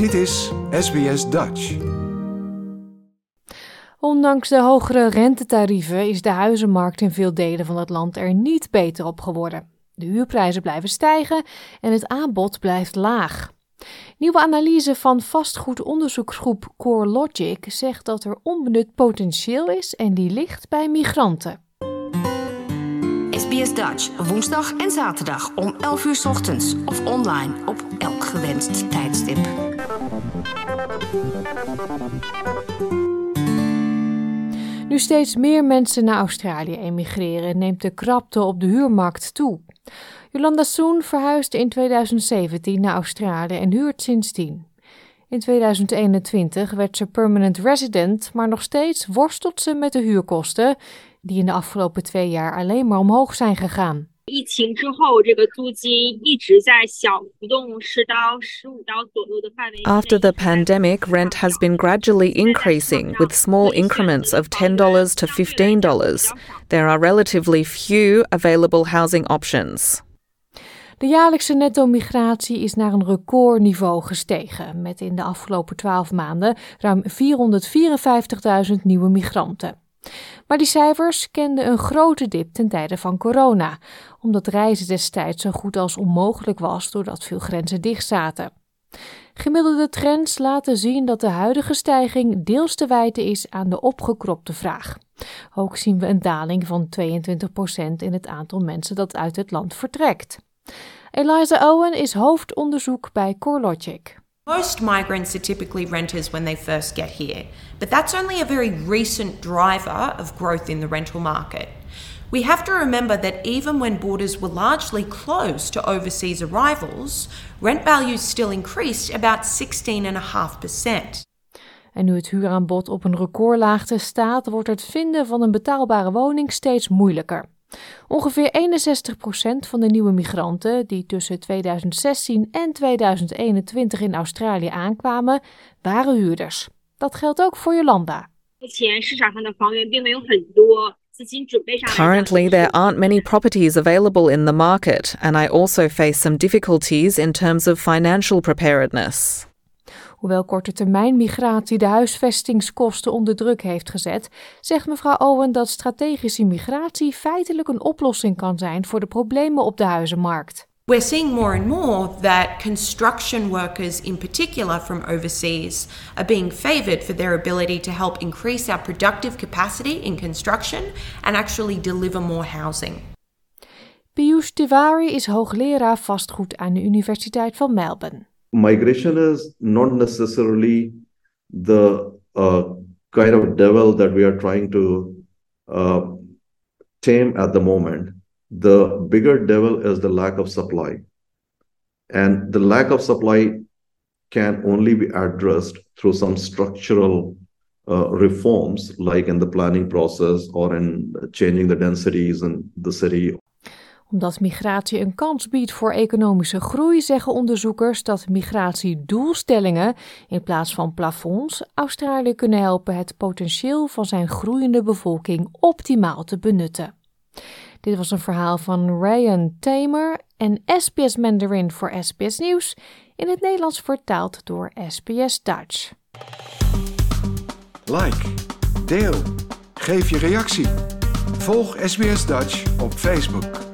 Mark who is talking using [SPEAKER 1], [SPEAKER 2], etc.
[SPEAKER 1] Dit is SBS Dutch.
[SPEAKER 2] Ondanks de hogere rentetarieven is de huizenmarkt in veel delen van het land er niet beter op geworden. De huurprijzen blijven stijgen en het aanbod blijft laag. Nieuwe analyse van vastgoedonderzoeksgroep CoreLogic zegt dat er onbenut potentieel is en die ligt bij migranten.
[SPEAKER 3] SBS Dutch, woensdag en zaterdag om 11 uur 's ochtends of online op elk gewenst tijdstip.
[SPEAKER 2] Nu steeds meer mensen naar Australië emigreren, neemt de krapte op de huurmarkt toe. Jolanda Soen verhuisde in 2017 naar Australië en huurt sindsdien. In 2021 werd ze permanent resident, maar nog steeds worstelt ze met de huurkosten, die in de afgelopen twee jaar alleen maar omhoog zijn gegaan.
[SPEAKER 4] 疫情之后，这个租金一直在小浮动十到十五刀左右的范围。
[SPEAKER 5] After the pandemic, rent has been gradually increasing with small increments of $10 to $15. There are relatively few available housing options.
[SPEAKER 2] De jaarlijkse netto-migratie is naar een recordniveau gestegen, met in de afgelopen 12 maanden ruim 454.000 nieuwe migranten. Maar die cijfers kenden een grote dip ten tijde van corona, omdat reizen destijds zo goed als onmogelijk was doordat veel grenzen dicht zaten. Gemiddelde trends laten zien dat de huidige stijging deels te wijten is aan de opgekropte vraag. Ook zien we een daling van 22% in het aantal mensen dat uit het land vertrekt. Eliza Owen is hoofdonderzoek bij CoreLogic.
[SPEAKER 6] Most migrants are typically renters when they first get here, but that's only a very recent driver of growth in the rental market. We have to remember that even when borders were largely closed to overseas arrivals, rent values still increased about 16.5%.
[SPEAKER 2] En nu het huuraanbod op een recordlaagte staat, wordt het vinden van een betaalbare woning steeds moeilijker. Ongeveer 61% van de nieuwe migranten die tussen 2016 en 2021 in Australië aankwamen, waren huurders. Dat geldt ook voor Jolanda.
[SPEAKER 5] Currently, there aren't many properties available in the market, and I also face some difficulties in terms of financial preparedness.
[SPEAKER 2] Hoewel korte termijn migratie de huisvestingskosten onder druk heeft gezet, zegt mevrouw Owen dat strategische migratie feitelijk een oplossing kan zijn voor de problemen op de huizenmarkt.
[SPEAKER 6] We're seeing more and more that construction workers, in particular from overseas, are being favoured for their ability to help increase our productive capacity in construction and actually deliver more housing.
[SPEAKER 2] Piyush Tiwari is hoogleraar vastgoed aan de Universiteit van Melbourne.
[SPEAKER 7] Migration is not necessarily the uh, kind of devil that we are trying to uh, tame at the moment. The bigger devil is the lack of supply. And the lack of supply can only be addressed through some structural uh, reforms, like in the planning process or in changing the densities in the city
[SPEAKER 2] Omdat migratie een kans biedt voor economische groei, zeggen onderzoekers dat migratiedoelstellingen in plaats van plafonds Australië kunnen helpen het potentieel van zijn groeiende bevolking optimaal te benutten. Dit was een verhaal van Ryan Tamer en SBS Mandarin voor SBS Nieuws, in het Nederlands vertaald door SBS Dutch.
[SPEAKER 1] Like, deel, geef je reactie. Volg SBS Dutch op Facebook.